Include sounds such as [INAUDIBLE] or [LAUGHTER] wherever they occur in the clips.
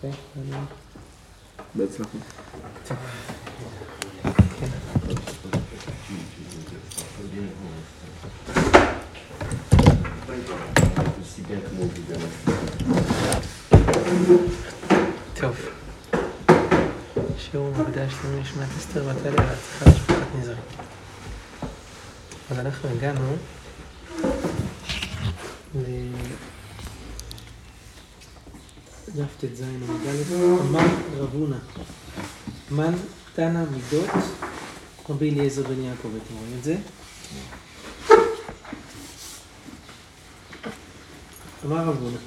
אוקיי. בהצלחה. טוב. שיעור מוקדש לנשמת אסתר בת אלה והצלחה למשפחת נזרי. אז אנחנו הגענו לדף ט"ז עמוד א', אמר רב הונא, מן תנא מידות, רבי אליעזר בן יעקב, אתם רואים את זה? אמר רב הונא,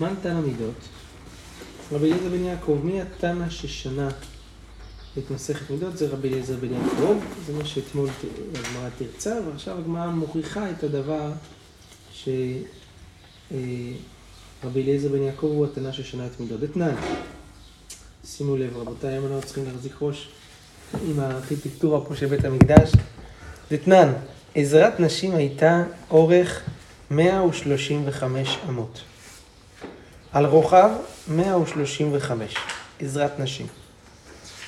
מן תנא מידות, רבי אליעזר בן יעקב, מי התנא ששנה את מסכת מידות? זה רבי אליעזר בן יעקב, זה מה שאתמול הגמרא תרצה, ועכשיו הגמרא מוכיחה את הדבר שרבי אליעזר בן יעקב הוא התנא ששנה את מידות. אתנן, שימו לב רבותיי, היום אנחנו צריכים להחזיק ראש עם הארכיטקטורה פה של בית המקדש. דתנן, עזרת נשים הייתה אורך 135 אמות. על רוחב 135, עזרת נשים.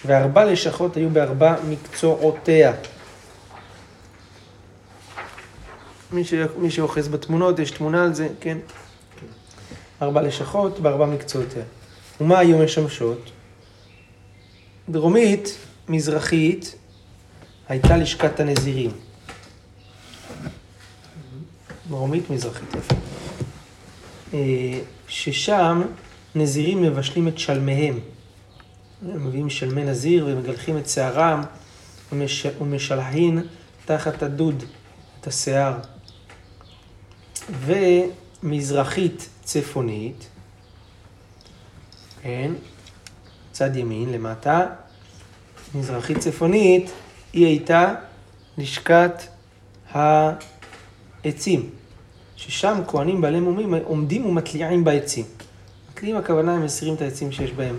וארבע לשכות היו בארבע מקצועותיה. מי. מי שאוחז בתמונות, יש תמונה על זה, כן? ארבע לשכות בארבע מקצועותיה. ומה היו משמשות? דרומית, מזרחית, הייתה לשכת הנזירים. דרומית, מזרחית, יפה. אה, ששם נזירים מבשלים את שלמיהם. הם מביאים שלמי נזיר ומגלחים את שערם ומש... ומשלהין תחת הדוד את השיער. ומזרחית צפונית, כן, צד ימין למטה, מזרחית צפונית היא הייתה לשכת העצים. ששם כהנים בעלי מומים עומדים ומתליעים בעצים. מתליעים הכוונה הם מסירים את העצים שיש בהם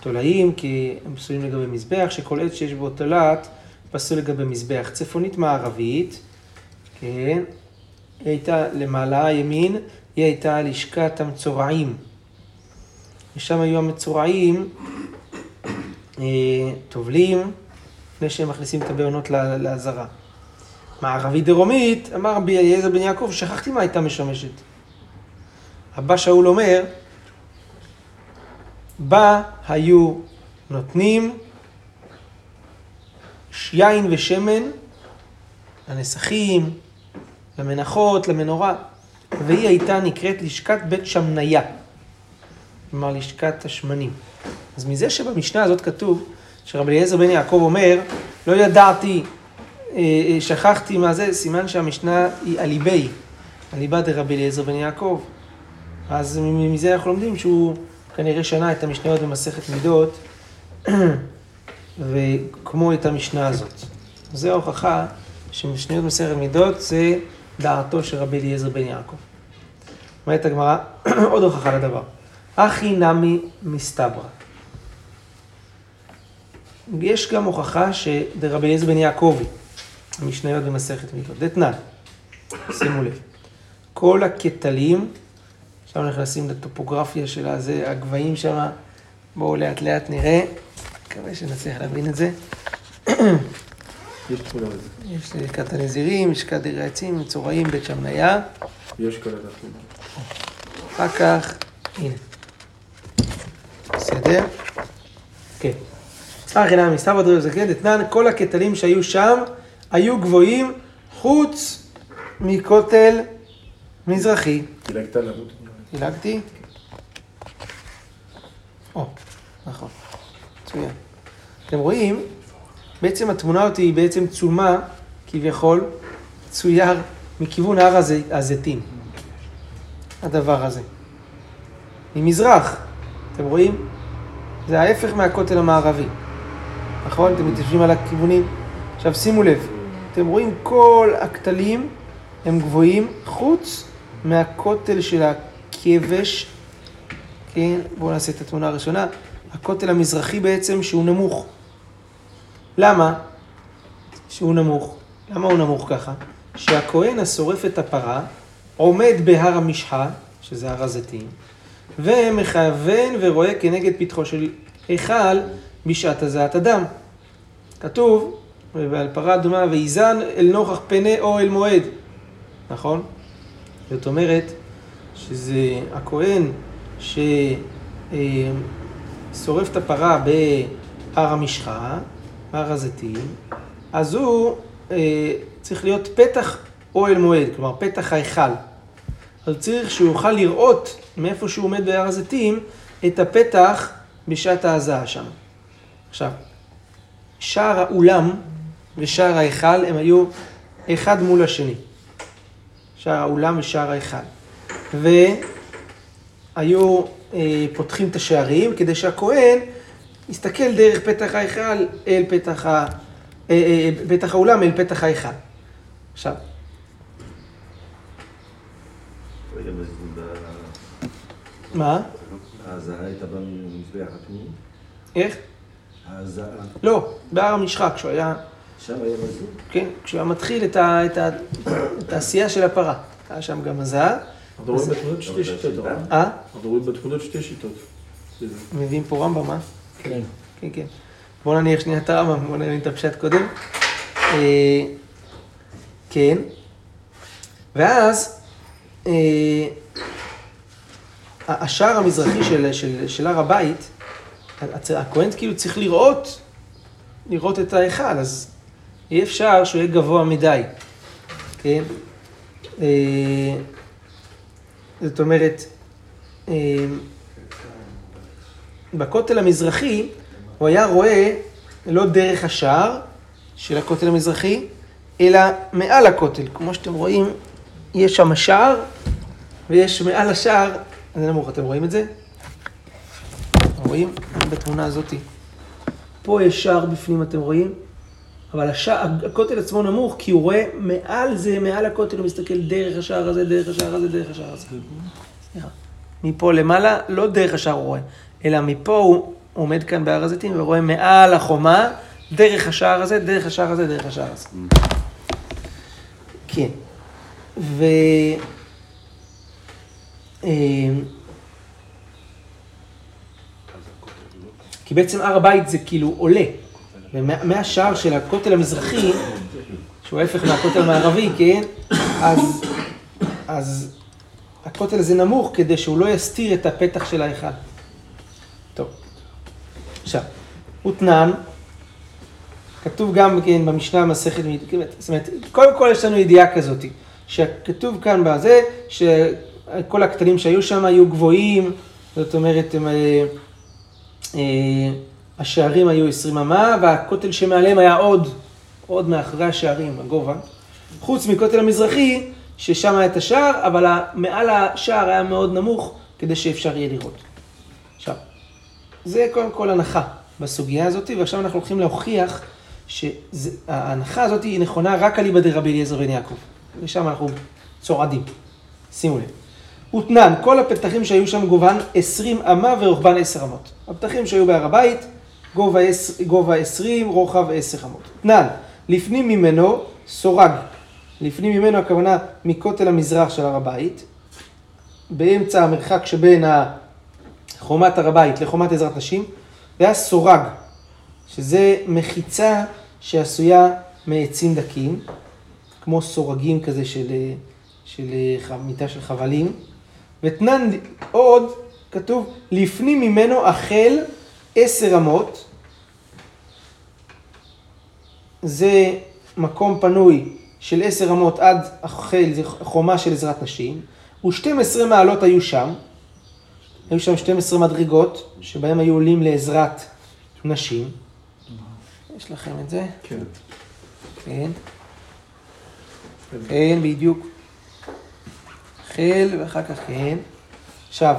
תולעים, כי הם פסולים לגבי מזבח, שכל עץ שיש בו תולעת פסול לגבי מזבח. צפונית מערבית, כן, היא הייתה למעלה ימין, היא הייתה לשכת המצורעים. ושם היו המצורעים אה, טובלים לפני שהם מכניסים את הבעונות לעזרה. מערבית דרומית, אמר רבי אליעזר בן יעקב, שכחתי מה הייתה משמשת. הבא שאול אומר, בה היו נותנים יין ושמן לנסחים, למנחות, למנורה, והיא הייתה נקראת לשכת בית שמניה, כלומר לשכת השמנים. אז מזה שבמשנה הזאת כתוב, שרבי אליעזר בן יעקב אומר, לא ידעתי אה, אה, שכחתי מה זה, סימן שהמשנה היא אליבי, אליבא דרבי אליעזר בן יעקב. אז מזה אנחנו לומדים שהוא כנראה שנה את המשניות במסכת מידות, [CLEARS THROAT] וכמו את המשנה הזאת. זו ההוכחה שמשניות במסכת מידות זה דעתו של רבי אליעזר בן יעקב. אומרת הגמרא, [CLEARS THROAT] עוד הוכחה לדבר. אחי נמי מסתברא. יש גם הוכחה שדרבי אליעזר בן יעקבי. המשניות במסכת מידות. דתנן, שימו לב, כל הקטלים, עכשיו נכנסים לטופוגרפיה של הזה, הגבהים שם, בואו לאט לאט נראה, מקווה שנצליח להבין את זה. [CLEARS THROAT] יש תמונה לזה. יש לשכת הנזירים, לשכת דירי עצים, מצורעים, בית שמניה. יש כאלה תמונה. אחר כך, הנה. בסדר? כן. אחי נמי, סתיו הדרור זקן, דתנן, כל הקטלים שהיו שם, היו גבוהים חוץ מכותל מזרחי. דילגת על עמוד. דילגתי? או, נכון. מצוין. אתם רואים, בעצם התמונה אותי היא בעצם צומה, כביכול, צויר מכיוון הר הז... הזיתים. הדבר הזה. ממזרח, אתם רואים? זה ההפך מהכותל המערבי. נכון? אתם מתיישבים על הכיוונים. עכשיו שימו לב, אתם רואים כל הכתלים הם גבוהים חוץ מהכותל של הכבש, כן, בואו נעשה את התמונה הראשונה, הכותל המזרחי בעצם שהוא נמוך. למה שהוא נמוך? למה הוא נמוך ככה? שהכהן השורף את הפרה עומד בהר המשחה, שזה הר הזיתים, ומכוון ורואה כנגד פתחו של היכל בשעת הזעת אדם. כתוב, ועל פרה אדומה, ויזן אל נוכח פני אוהל מועד. נכון? זאת אומרת, שזה הכהן ששורף את הפרה בהר המשחה, הר הזיתים, אז הוא אה, צריך להיות פתח אוהל מועד, כלומר פתח ההיכל. אז צריך שהוא יוכל לראות מאיפה שהוא עומד בהר הזיתים את הפתח בשעת ההזעה שם. עכשיו, שער האולם ושער ההיכל הם היו אחד מול השני. שער האולם ושער ההיכל. והיו אה, פותחים את השערים כדי שהכהן יסתכל דרך פתח ההיכל אל פתח, ה, אה, אה, פתח האולם אל פתח ההיכל. עכשיו, מה? ההזעה הייתה במזבח הפנימי? איך? ההזעה, לא, בהר המשחק, כשהוא היה, שם היה מזור? כן, כשהוא היה מתחיל את, ה, את, ה, את העשייה של הפרה. היה שם גם הזעה. אנחנו רואים בתמונות שתי שיטות. אה? אנחנו רואים בתמונות שתי שיטות. מביאים פה רמב"ם, אה? כן. כן, כן. בואו נניח שנייה את הרמב"ם, בואו נבין את הפשט קודם. אה, כן. ואז, אה, השער המזרחי של, של, של הר הבית, הכהן כאילו צריך לראות, לראות את ההיכל, אז אי אפשר שהוא יהיה גבוה מדי, כן? אה, זאת אומרת, בכותל המזרחי הוא היה רואה לא דרך השער של הכותל המזרחי, אלא מעל הכותל. כמו שאתם רואים, יש שם שער, ויש מעל השער, זה נמוך, אתם רואים את זה? רואים? בתמונה הזאתי. פה יש שער בפנים, אתם רואים? אבל השער, הכותל עצמו נמוך, כי הוא רואה מעל זה, מעל הכותל, הוא מסתכל דרך השער הזה, דרך השער הזה, דרך השער הזה. סליחה. מפה למעלה, לא דרך השער הוא רואה, אלא מפה הוא עומד כאן בהר הזיתים ורואה מעל החומה, דרך השער הזה, דרך השער הזה, דרך השער הזה. כן. ו... אמ, כי בעצם הר הבית זה כאילו עולה. ומהשער של הכותל המזרחי, שהוא ההפך מהכותל המערבי, כן? אז, אז הכותל הזה נמוך כדי שהוא לא יסתיר את הפתח של ההיכל. עכשיו, הותנן, כתוב גם כן במשנה מסכת, זאת אומרת, קודם כל יש לנו ידיעה כזאת, שכתוב כאן בזה, שכל הקטנים שהיו שם היו גבוהים, זאת אומרת, הם, אה, אה, השערים היו 20 אמה, והכותל שמעליהם היה עוד, עוד מאחורי השערים, הגובה. חוץ מכותל המזרחי, ששם היה את השער, אבל מעל השער היה מאוד נמוך, כדי שאפשר יהיה לראות. זה קודם כל הנחה בסוגיה הזאת, ועכשיו אנחנו הולכים להוכיח שההנחה הזאת היא נכונה רק על איבא דרבי אליעזר בן יעקב. ושם אנחנו צועדים. שימו לב. ותנן, כל הפתחים שהיו שם גובהן 20 אמה ורוחבן 10 אמות. הפתחים שהיו בהר הבית, גובה, עש- גובה 20, רוחב 10 אמות. תנן, לפנים ממנו סורג. לפנים ממנו הכוונה מכותל המזרח של הר הבית, באמצע המרחק שבין ה- חומת הר הבית לחומת עזרת נשים, זה היה סורג, שזה מחיצה שעשויה מעצים דקים, כמו סורגים כזה של, אה, של אה, ח- מיטה של חבלים, ותנן עוד, כתוב, לפנים ממנו החל עשר אמות, זה מקום פנוי של עשר אמות עד החל, זה חומה של עזרת נשים, ו-12 מעלות היו שם, היו שם 12 מדרגות, שבהם היו עולים לעזרת נשים. יש לכם את זה? כן. כן. כן, בדיוק. חל, ואחר כך כן. עכשיו,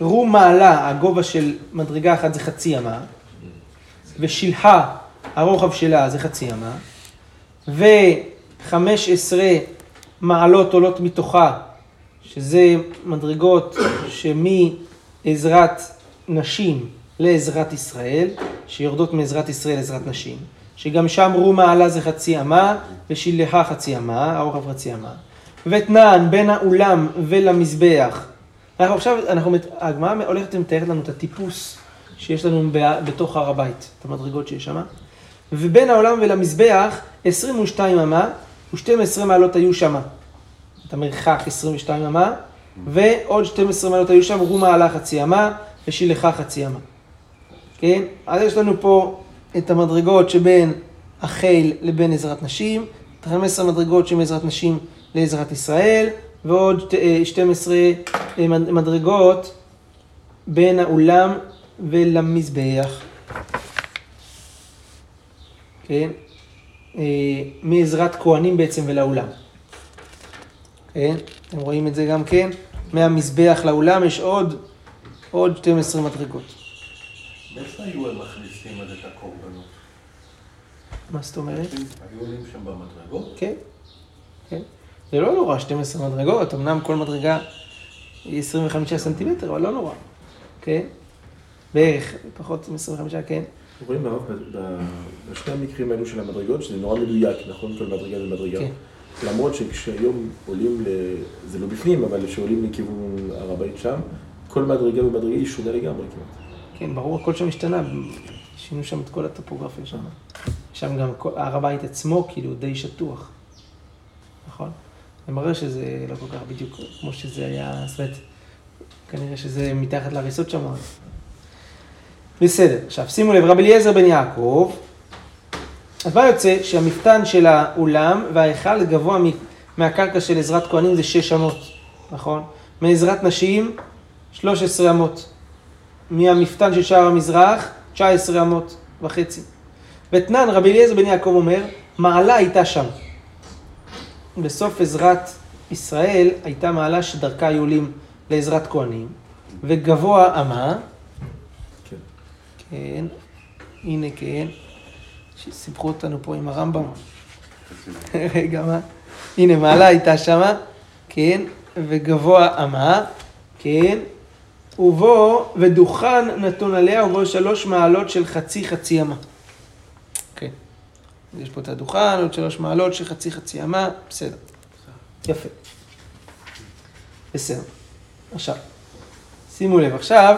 רום מעלה, הגובה של מדרגה אחת זה חצי אמה, ושלחה, הרוחב שלה זה חצי אמה, וחמש עשרה מעלות עולות מתוכה, שזה מדרגות שמעזרת נשים לעזרת ישראל, שיורדות מעזרת ישראל לעזרת נשים, שגם שם רום מעלה זה חצי אמה, ושלחה חצי אמה, הרוחב חצי אמה. ותנן בין האולם ולמזבח, אנחנו עכשיו, אנחנו, הגמרא הולכת ומתארת לנו את הטיפוס שיש לנו בתוך הר הבית, את המדרגות שיש שם. ובין העולם ולמזבח 22 אמה ו-12 מעלות היו שם. את המרחק 22 אמה, ועוד 12 מעלות היו שם, הוא מעלה חצי אמה ושילחה חצי אמה. כן? אז יש לנו פה את המדרגות שבין החיל לבין עזרת נשים, את 15 מדרגות שמעזרת נשים לעזרת ישראל, ועוד אה, 12 אה, מד- מדרגות בין האולם ולמזבח. כן? אה, מעזרת כהנים בעצם ולאולם. כן? אתם רואים את זה גם כן? מהמזבח לאולם יש עוד, עוד 12 מדרגות. מאיפה היו הם מכניסים אז את הקורבנות? מה זאת אומרת? היו עולים שם במדרגות? כן, כן. זה לא נורא, 12 מדרגות, אמנם כל מדרגה היא 25 סנטימטר, אבל לא נורא. כן? בערך, פחות מ-25, כן. רואים הרב, ב- ב- בשני המקרים האלו של המדרגות, שזה נורא מדויק, נכון? כל מדרגה זה מדרגה. כן. למרות שכשהיום עולים, ל... זה לא בפנים, אבל כשעולים לכיוון הר הבית שם, כל מדרגה ומדרגה היא שונה לגמרי כמעט. כן, ברור, הכל שם השתנה, שינו שם את כל הטופוגרפיה שם. שם גם הר הבית עצמו כאילו די שטוח, נכון? זה מראה שזה לא כל כך בדיוק כמו שזה היה, זאת אומרת, כנראה שזה מתחת להריסות שם. בסדר, עכשיו שימו לב, רבי אליעזר בן יעקב, אז מה יוצא? שהמפתן של האולם וההיכל גבוה מהקרקע של עזרת כהנים זה שש אמות, נכון? מעזרת נשים, 13 אמות. מהמפתן של שער המזרח, 19 אמות וחצי. ותנן רבי אליעזר בן יעקב אומר, מעלה הייתה שם. בסוף עזרת ישראל הייתה מעלה שדרכה היו עולים לעזרת כהנים, וגבוה אמה, כן. כן, הנה כן, שסיפחו אותנו פה עם הרמב"ם. רגע, מה? הנה, מעלה הייתה שמה, כן, וגבוה אמה, כן, ובו, ודוכן נתון עליה, ובו שלוש מעלות של חצי חצי אמה. כן. יש פה את הדוכן, עוד שלוש מעלות של חצי חצי אמה, בסדר. יפה. בסדר. עכשיו, שימו לב, עכשיו,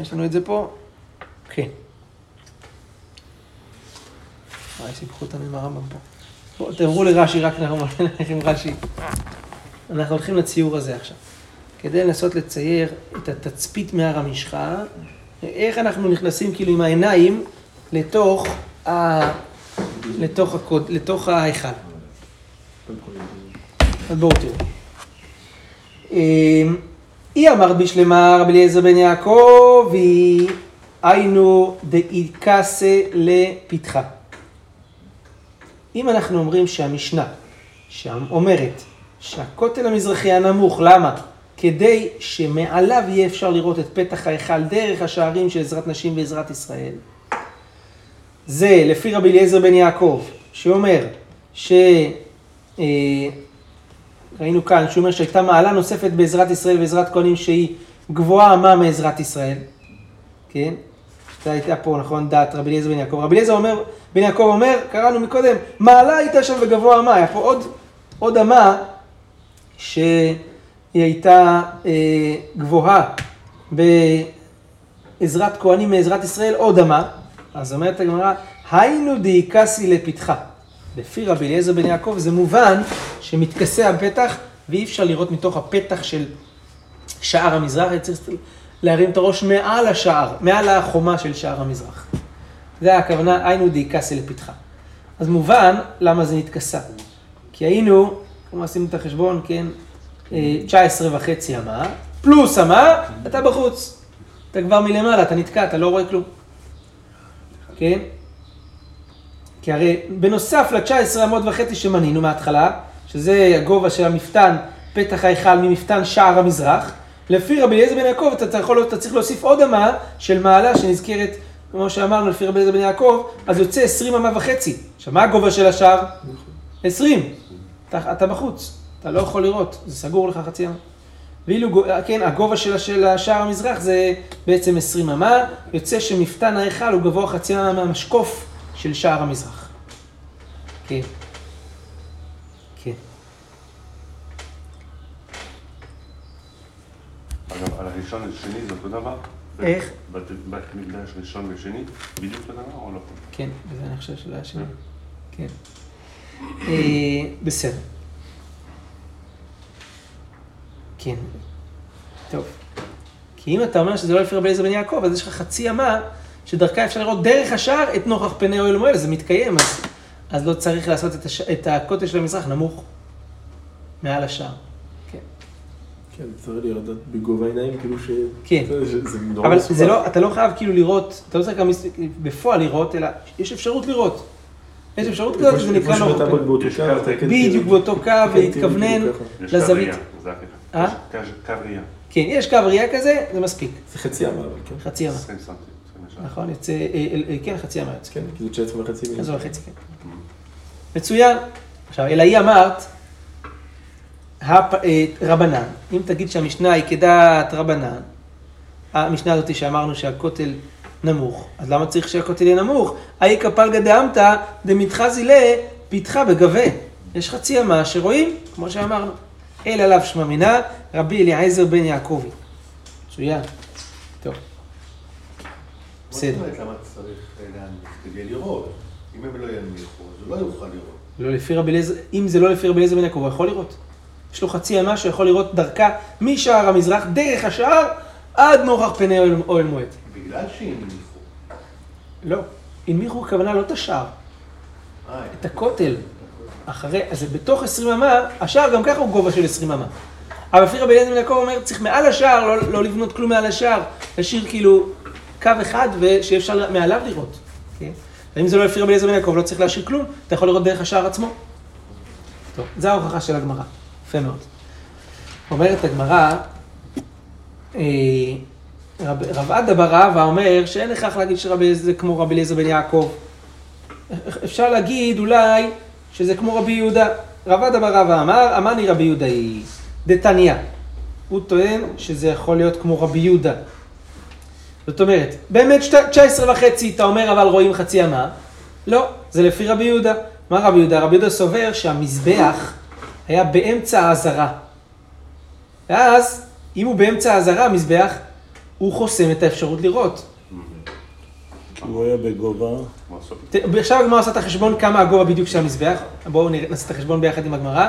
יש לנו את זה פה. כן. וואי, סיפחו אותנו עם הרמב"ם פה. בואו, תעברו לרש"י, רק נלך [LAUGHS] עם רש"י. אנחנו הולכים לציור הזה עכשיו. כדי לנסות לצייר את התצפית מהר המשחה, איך אנחנו נכנסים כאילו עם העיניים לתוך, ה... לתוך, הקוד... לתוך ההיכל. אז בואו תראו. אמ, היא אמרת בשלמה רבי אליעזר בן יעקב, היא היינו דאיקסה לפתחה. אם אנחנו אומרים שהמשנה שם אומרת שהכותל המזרחי הנמוך, למה? כדי שמעליו יהיה אפשר לראות את פתח ההיכל דרך השערים של עזרת נשים ועזרת ישראל. זה לפי רבי אליעזר בן יעקב, שאומר ש... אה, ראינו כאן, שהוא אומר שהייתה מעלה נוספת בעזרת ישראל ועזרת כהנים שהיא גבוהה מה מעזרת ישראל, כן? זה הייתה פה, נכון, דעת רבי אליעזר בן יעקב. רבי אליעזר אומר, בן יעקב אומר, קראנו מקודם, מעלה הייתה שם וגבוה אמה, היה פה עוד, עוד אמה שהיא הייתה אה, גבוהה בעזרת כהנים מעזרת ישראל, עוד אמה. אז אומרת הגמרא, היינו דאיקסי לפתחה. לפי רבי אליעזר בן יעקב זה מובן שמתכסה הפתח ואי אפשר לראות מתוך הפתח של שער המזרח, צריך להרים את הראש מעל השער, מעל החומה של שער המזרח. זה הכוונה, היינו דאיקסי לפתחה. אז מובן למה זה נתכסה. כי היינו, כמו עשינו את החשבון, כן, אה, 19 וחצי אמה, פלוס אמה, אתה בחוץ. אתה כבר מלמעלה, אתה נתקע, אתה לא רואה כלום. כן? כי הרי בנוסף ל-19 אמות וחצי שמנינו מההתחלה, שזה הגובה של המפתן, פתח ההיכל ממפתן שער המזרח, לפי רבי אליעזר בן יעקב אתה, אתה צריך להוסיף עוד אמה של מעלה שנזכרת, כמו שאמרנו, לפי רבי בן יעקב, אז יוצא 20 אמה וחצי. עכשיו, מה הגובה של השער? 20. אתה, אתה בחוץ, אתה לא יכול לראות, זה סגור לך חצי אמה. ואילו, כן, הגובה של, השער המזרח זה בעצם 20 אמה, יוצא שמפתן ההיכל הוא גבוה חצי אמה מהמשקוף של שער המזרח. כן. כן. ראשון לשני זה אותו דבר? איך? בית מקדש ראשון ושני, בדיוק אותו דבר או לא? כן, וזה אני חושב שלא היה שני. כן. אה, בסדר. כן. טוב. כי אם אתה אומר שזה לא לפי רבי אליעזר בן יעקב, אז יש לך חצי אמה שדרכה אפשר לראות דרך השער את נוכח פני אוהל מועל, זה מתקיים, אז, אז לא צריך לעשות את, הש... את הכותל של המזרח נמוך מעל השער. כן. כן, צריך לראות בגובה העיניים, כאילו ש... כן. זה- זה- זה נורא אבל. זה לא, אתה לא חייב כאילו לראות, אתה לא צריך גם בפועל לראות, אלא יש אפשרות לראות. יש אפשרות כזאת, ש- נקרא קו, אתה כן בדיוק תראה. באותו קו, כן, להתכוונן. בדיוק ככה. יש קו לזווית. ראייה, זה הקטע. אה? יש קו- קו ראייה, כן, יש קו ראייה כזה, זה מספיק. זה חצי אמה, אבל כן. חצי אמה. 20 סנטי, 20 ישר. נכון, יוצא, אה, אה, כן, חצי אמה יוצא. כן, כי זה 19 וחצי מיליון. עשר וחצי, כן. מצוין. עכשיו, אלא היא אמרת, הפ- אה, רבנן, אם תגיד שהמשנה היא כדעת רבנן, המשנה הזאת שאמרנו שהכותל נמוך, אז למה צריך שהכותל יהיה נמוך? האי כפלגא דאמתא דמתחזי לה פיתחה בגבה. יש חצי אמה שרואים, כמו שאמרנו. אל עליו שמע מינה, רבי אליעזר בן יעקבי. מצוין. טוב. בסדר. למה צריך להנמיך? כדי לראות. אם הם לא ינמיכו, אז הוא לא יוכל לראות. לא לפי רבי אליעזר, אם זה לא לפי רבי אליעזר בן יעקב, הוא יכול לראות. יש לו חצי ימה שיכול לראות דרכה משער המזרח, דרך השער, עד נוכח פני אוהל- מועד. בגלל שהנמיכו. לא. הנמיכו הכוונה לא את השער, את הכותל. אחרי, אז בתוך 20 אמה, השער גם ככה הוא גובה של 20 אמה. אבל אליעזר בן יעקב אומר, צריך מעל השער, לא, לא לבנות כלום מעל השער, להשאיר כאילו קו אחד ושיהיה אפשר מעליו לראות. כן? ואם זה לא לפי רבי אליעזר בן יעקב, לא צריך להשאיר כלום, אתה יכול לראות דרך השער עצמו. טוב, זו ההוכחה של הגמרא. יפה מאוד. אומרת הגמרא, אה, רב, רב עדה בר אבא אומר שאין הכרח להגיד שרבי זה כמו רבי אליעזר בן יעקב. אפשר להגיד אולי שזה כמו רבי יהודה. רב עדה בר אבא אמר, אמני רבי יהודה היא דתניא. הוא טוען שזה יכול להיות כמו רבי יהודה. זאת אומרת, באמת שת- 19 וחצי, אתה אומר אבל רואים חצי אמה? לא, זה לפי רבי יהודה. מה רבי יהודה? רבי יהודה סובר שהמזבח היה באמצע העזרה. ואז, אם הוא באמצע העזרה, המזבח, הוא חוסם את האפשרות לראות. הוא היה בגובה, עכשיו הגמרא עושה את החשבון כמה הגובה בדיוק של המזבח. בואו נראה- נעשה את החשבון ביחד עם הגמרא.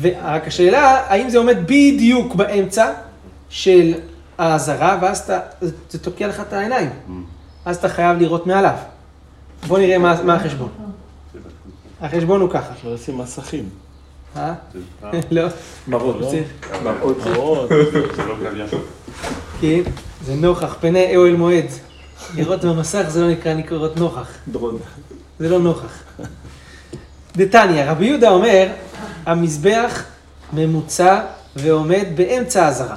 ורק השאלה, האם זה עומד בדיוק באמצע של העזרה, ואז אתה, זה תוקע לך את העיניים. אז אתה חייב לראות מעליו. בואו נראה מה, מה החשבון. החשבון הוא ככה. אפשר לשים מסכים. אה? זה- לא, מראות. מראות. מראות. זה לא קו ישר. כן, זה נוכח, פני אוהל מועד. לראות במסך זה לא נקרא לראות נוכח. דרון. זה לא נוכח. דתניא, רבי יהודה אומר, המזבח ממוצע ועומד באמצע העזרה.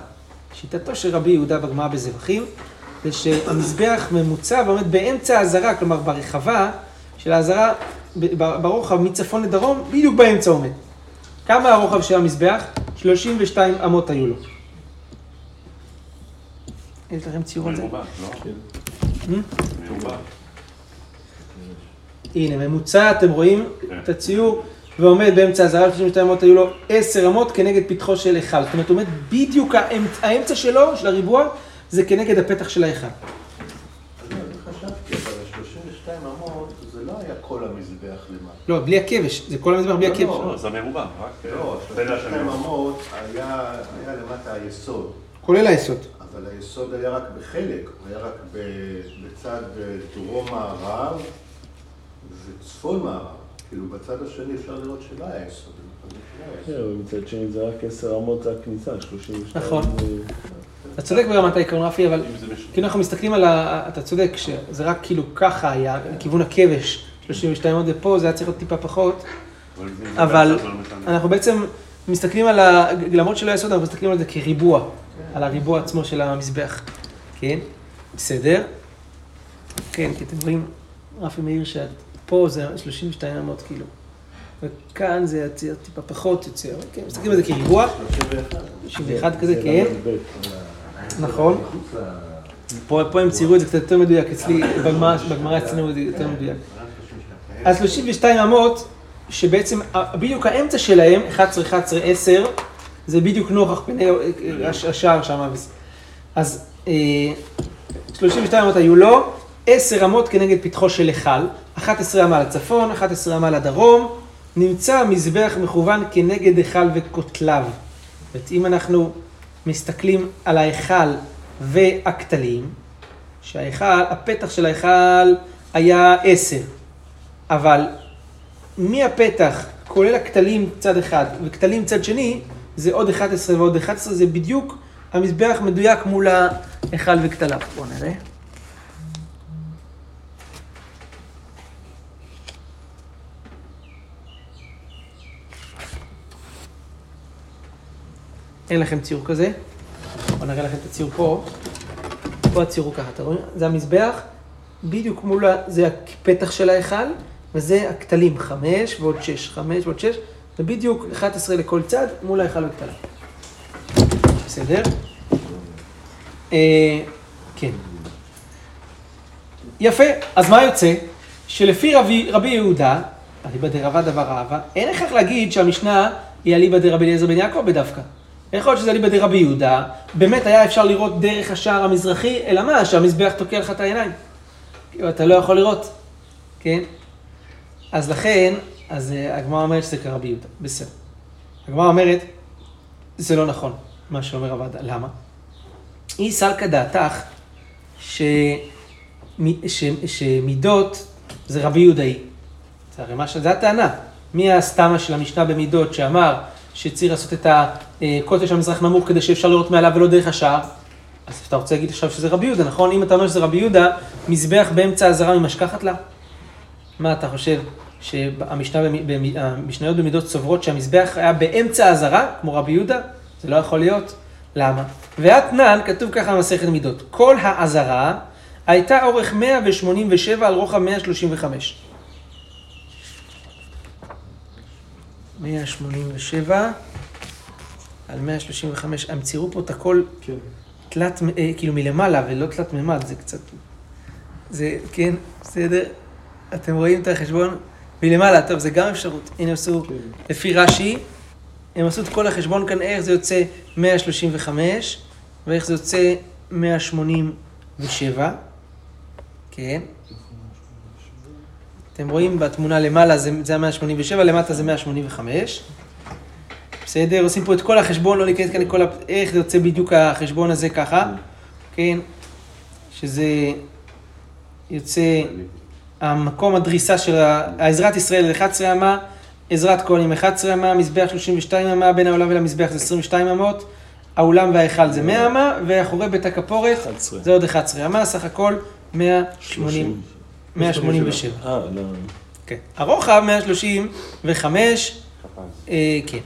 שיטתו של רבי יהודה בגמרא בזבחים, זה שהמזבח ממוצע ועומד באמצע העזרה, כלומר ברחבה של ב- ברוחב מצפון לדרום, בדיוק באמצע עומד. כמה הרוחב של המזבח? 32 אמות היו לו. יש לכם ציור על זה? מרובע, לא? כן. מרובע. הנה, ממוצע, אתם רואים כן. את הציור, ועומד באמצע הזרה, 32 אמות היו לו 10 אמות כנגד פתחו של היכל. זאת אומרת, הוא עומד בדיוק, האמצע שלו, של הריבוע, זה כנגד הפתח של ההיכל. אז לא, אני חשבתי, אבל ה-32 אמות זה לא היה כל המזבח למטה. לא, בלי הכבש, זה כל המזבח בלי לא, הכבש. לא. לא, זה מרובע, רק אה, לא, צלע של ה-32 מרובע. אמות היה למטה היסוד. כולל היסוד. אבל היסוד היה רק בחלק, הוא היה רק ב- בצד אה, דרום-מערב וצפון-מערב. כאילו בצד השני אפשר לראות שלא היה יסוד. לא כן. ומצד שני זה רק 10 אמות זה הכניסה, 32. נכון. אתה צודק ברמת האיקונוגרפי, אבל כאילו אנחנו מסתכלים על ה... אתה צודק, שזה רק כאילו ככה היה, לכיוון הכבש, 32 אמות ופה, זה היה צריך להיות טיפה פחות. אבל. אנחנו בעצם מסתכלים על ה... למרות שלא יסוד, אנחנו מסתכלים על זה כריבוע, על הריבוע עצמו של המזבח. כן? בסדר? כן, כי אתם רואים, רפי מאיר שפה זה 32 אמות כאילו. וכאן זה יוצא טיפה פחות יוצא, כן, מסתכלים על זה כריבוע, 61 כזה, זה כן, ל"ב. נכון. פה פה הם ציירו את זה קצת יותר מדויק, אצלי, בגמרא אצלנו זה יותר מדויק. אז 32 אמות, שבעצם בדיוק האמצע שלהם, 11, 11, 10, זה בדיוק נוכח פני הש- השער שם. אז אה, 32 אמות היו לו, 10 אמות כנגד פתחו של היכל, 11 אמה לצפון, 11 אמה לדרום, נמצא מזבח מכוון כנגד היכל וכותליו. זאת אומרת, אם אנחנו מסתכלים על ההיכל והכתלים, שההיכל, הפתח של ההיכל היה 10, אבל מהפתח, כולל הכתלים צד אחד וכתלים צד שני, זה עוד 11 ועוד 11, זה בדיוק המזבח מדויק מול ההיכל וכתליו. בואו נראה. אין לכם ציור כזה. בואו נראה לכם את הציור פה. פה הציור הוא ככה, אתם רואים? זה המזבח, בדיוק מול. זה הפתח של ההיכל, וזה הכתלים, חמש ועוד שש, חמש ועוד שש, זה בדיוק 11 לכל צד מול ההיכל וכתליו. בסדר? אה, כן. יפה, אז מה יוצא? שלפי רבי, רבי יהודה, אליבא דרבא דבר אהבה, אין הכרח להגיד שהמשנה היא אליבא דרבי אליעזר בן יעקב בדווקא. יכול להיות שזה אליבא דרבי יהודה, באמת היה אפשר לראות דרך השער המזרחי, אלא מה? שהמזבח תוקע לך את העיניים. אתה לא יכול לראות, כן? אז לכן, אז אה, הגמרא אומרת שזה כרבי יהודה, בסדר. הגמרא אומרת, זה לא נכון, מה שאומר הוועדה, למה? היא סלקא דעתך ש... מ- ש... שמידות זה רבי יהודאי. זה הרי מה ש... זה הטענה. מי הסתמה של המשנה במידות שאמר שצריך לעשות את הקוטל של המזרח נמוך כדי שאפשר לראות מעליו ולא דרך השער? אז אתה רוצה להגיד עכשיו שזה רבי יהודה, נכון? אם אתה אומר שזה רבי יהודה, מזבח באמצע הזרה ממשכחת לה? מה אתה חושב? שהמשנה, במ- במ- המשניות במידות סוברות שהמזבח היה באמצע הזרה, כמו רבי יהודה? זה לא יכול להיות. למה? ואתנן, כתוב ככה במסכת מידות, כל העזרה הייתה אורך 187 על רוחב 135. 187 על 135, הם ציירו פה את הכל כן. תלת, אה, כאילו מלמעלה ולא תלת מימד, זה קצת, זה, כן, בסדר, אתם רואים את החשבון מלמעלה, טוב, זה גם אפשרות, הנה עשו, כן. לפי רש"י, הם עשו את כל החשבון כאן, איך זה יוצא 135, ואיך זה יוצא 187, כן. אתם רואים בתמונה למעלה זה, זה ה-187, למטה זה 185. בסדר? עושים פה את כל החשבון, לא ניכנס כאן לכל, ה- איך זה יוצא בדיוק החשבון הזה ככה, כן? שזה יוצא המקום הדריסה של העזרת ישראל 11 אמה, עזרת כהנים 11 אמה, מזבח 32 אמה, בין העולם ולמזבח זה 22 אמות, האולם וההיכל זה 100 אמה, ואחורי בית הכפורת 11. זה עוד 11 אמה, סך הכל 180, 30. 187. אה, לא. כן. הרוחב 135, אה, כן.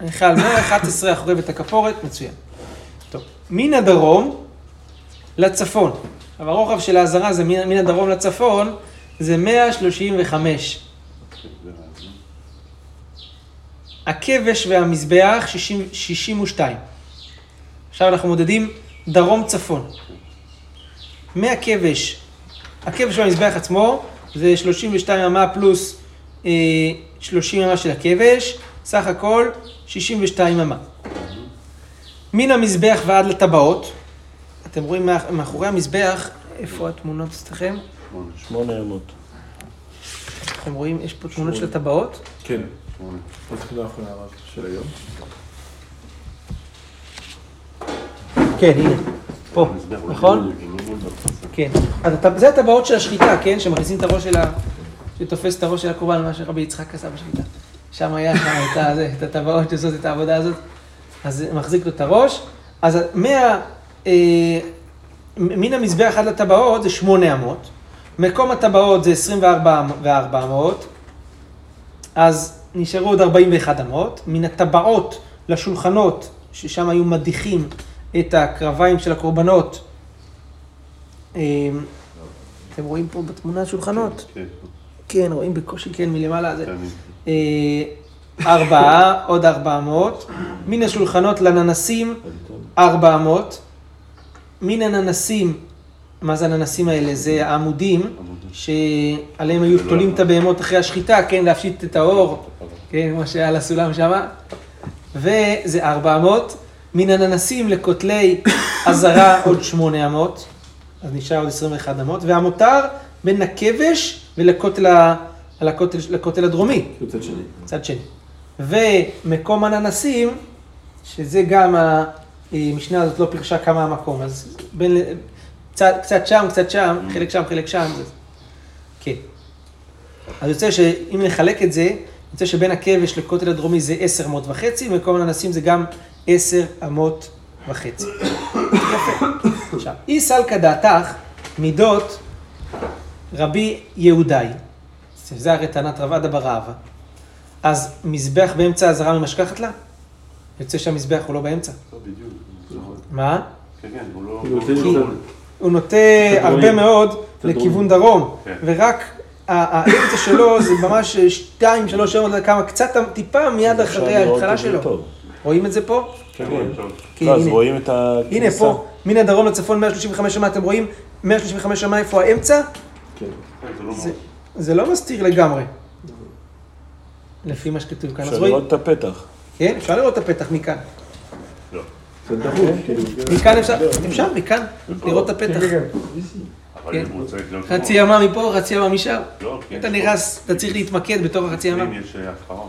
ההיכל 111 אחורי בית הכפורת, מצוין. טוב, מן הדרום לצפון. עכשיו הרוחב של האזהרה זה מן, מן הדרום לצפון, זה 135. הכבש והמזבח 60, 62. עכשיו אנחנו מודדים דרום צפון. מהכבש, הכבש והמזבח עצמו זה 32 אמה פלוס אה, 30 אמה של הכבש, סך הכל 62 אמה. מן המזבח ועד לטבעות, אתם רואים מאח- מאחורי המזבח, איפה התמונות אצלכם? שמונה אמות. אתם רואים, יש פה תמונות של הטבעות? כן. של היום. כן, הנה, פה, נכון? כן. אז זה הטבעות של השחיטה, כן? שמכניסים את הראש של ה... שתופס את הראש של הקורבן, מה שרבי יצחק עשה בשחיטה. שם היה שם את ה- זה, את הטבעות שעושות את העבודה הזאת. אז זה מחזיק לו את הראש. אז מה... אה, מן המזבח עד לטבעות זה שמונה אמות. מקום הטבעות זה 24 וארבע אמות. אז נשארו עוד 41 אמות. מן הטבעות לשולחנות, ששם היו מדיחים את הקרביים של הקורבנות. אה, אתם רואים פה בתמונה שולחנות? כן, כן, רואים בקושי, כן, מלמעלה. זה... כן. אה, ארבעה, עוד ארבע אמות. מן השולחנות לננסים, ארבע אמות. מן הננסים, מה זה הננסים האלה? זה העמודים שעליהם היו תולים את הבהמות אחרי השחיטה, כן, להפשיט את האור, כן, כמו שהיה על הסולם שם. וזה ארבע אמות. מן הננסים לכותלי [COUGHS] עזרה עוד שמונה אמות, אז נשאר עוד 21 אמות, והמותר בין הכבש ולכותל ה- לכותל, לכותל הדרומי, צד שני. צד שני. ומקום הננסים, שזה גם המשנה הזאת לא פירשה כמה המקום, אז בין, קצת, קצת שם, קצת שם, חלק שם, חלק שם, זה... כן. אז יוצא שאם נחלק את זה, יוצא שבין הכבש לכותל הדרומי זה עשר אמות וחצי, ומקום הננסים זה גם עשר אמות וחצי. יפה. עכשיו, אי סלקא דעתך מידות רבי יהודאי, זה הרי טענת רב עדה ברעבה. אז מזבח באמצע הזרה ממשכחת לה? יוצא שהמזבח הוא לא באמצע. לא, בדיוק. מה? כן, כן, הוא לא... הוא לא- נוטה קצת הרבה. מאוד לכיוון. דרום, כן. ורק ה- האמצע שלו זה ממש שתיים, שלוש שעות, לא יודע כמה, קצת טיפה מיד אפשר אחרי ההתחלה שלו. טוב. רואים את זה פה? כן, רואים טוב. כן, לא, אז. רואים את הכניסה. הנה פה, מן הדרום לצפון 135 שמה, אתם רואים 135 שמה איפה האמצע? כן. כן, זה לא זה- לא מסתיר לגמרי. לפי מה שכתוב כאן. אז אפשר רואים, לראות את הפתח. כן, אפשר לראות את הפתח מכאן. לא. זה דחוף, כאילו. מכאן אפשר, אפשר מכאן לראות את הפתח. כן. חצי ימה מפה, חצי ימה משם. לא, כן. אתה נכנס, אתה צריך להתמקד בתוך החצי ימה. אה.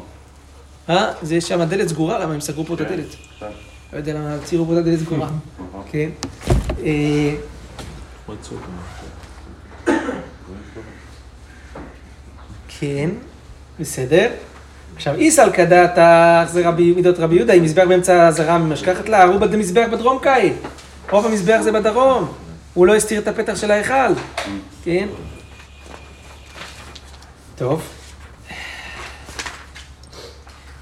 אה? זה יש שם דלת סגורה, למה הם סגרו פה את הדלת? כן. לא יודע למה הצהירו פה את הדלת סגורה. נכון. כן. אה. כן, בסדר. עכשיו, איסל כדעתך זה רבי, מידות רבי יהודה, אם מזבח באמצע הזרה ממשכחת לה, ארובה דמזבח בדרום קאי. רוב המזבח זה בדרום. הוא לא הסתיר את הפתח של ההיכל. כן? טוב.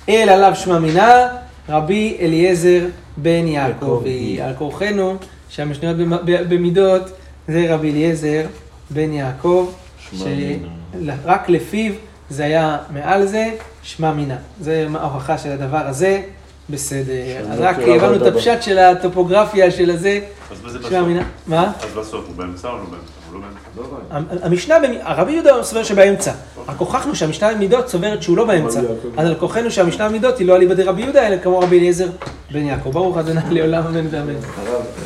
אל עליו שמע מינה, רבי אליעזר בן יעקבי. על כורחנו שהמשניות במידות זה רבי אליעזר בן יעקב. שרק לפיו זה היה מעל זה, שמע מינה. זה ההוכחה של הדבר הזה, בסדר. אז לא רק הבנו את הפשט של הטופוגרפיה של הזה, שמע? מינה. מה? אז בסוף הוא באמצע או לא באמצע? הוא לא באמצע. לא. המשנה, הרבי יהודה סובר שבאמצע. רק הוכחנו שהמשנה במידות סוברת שהוא לא באמצע. רבי. אז על כוחנו שהמשנה במידות היא לא אליבא דרבי יהודה, אלא כמו רבי אליעזר בן יעקב. ברוך ה' לעולם אמן ואמן.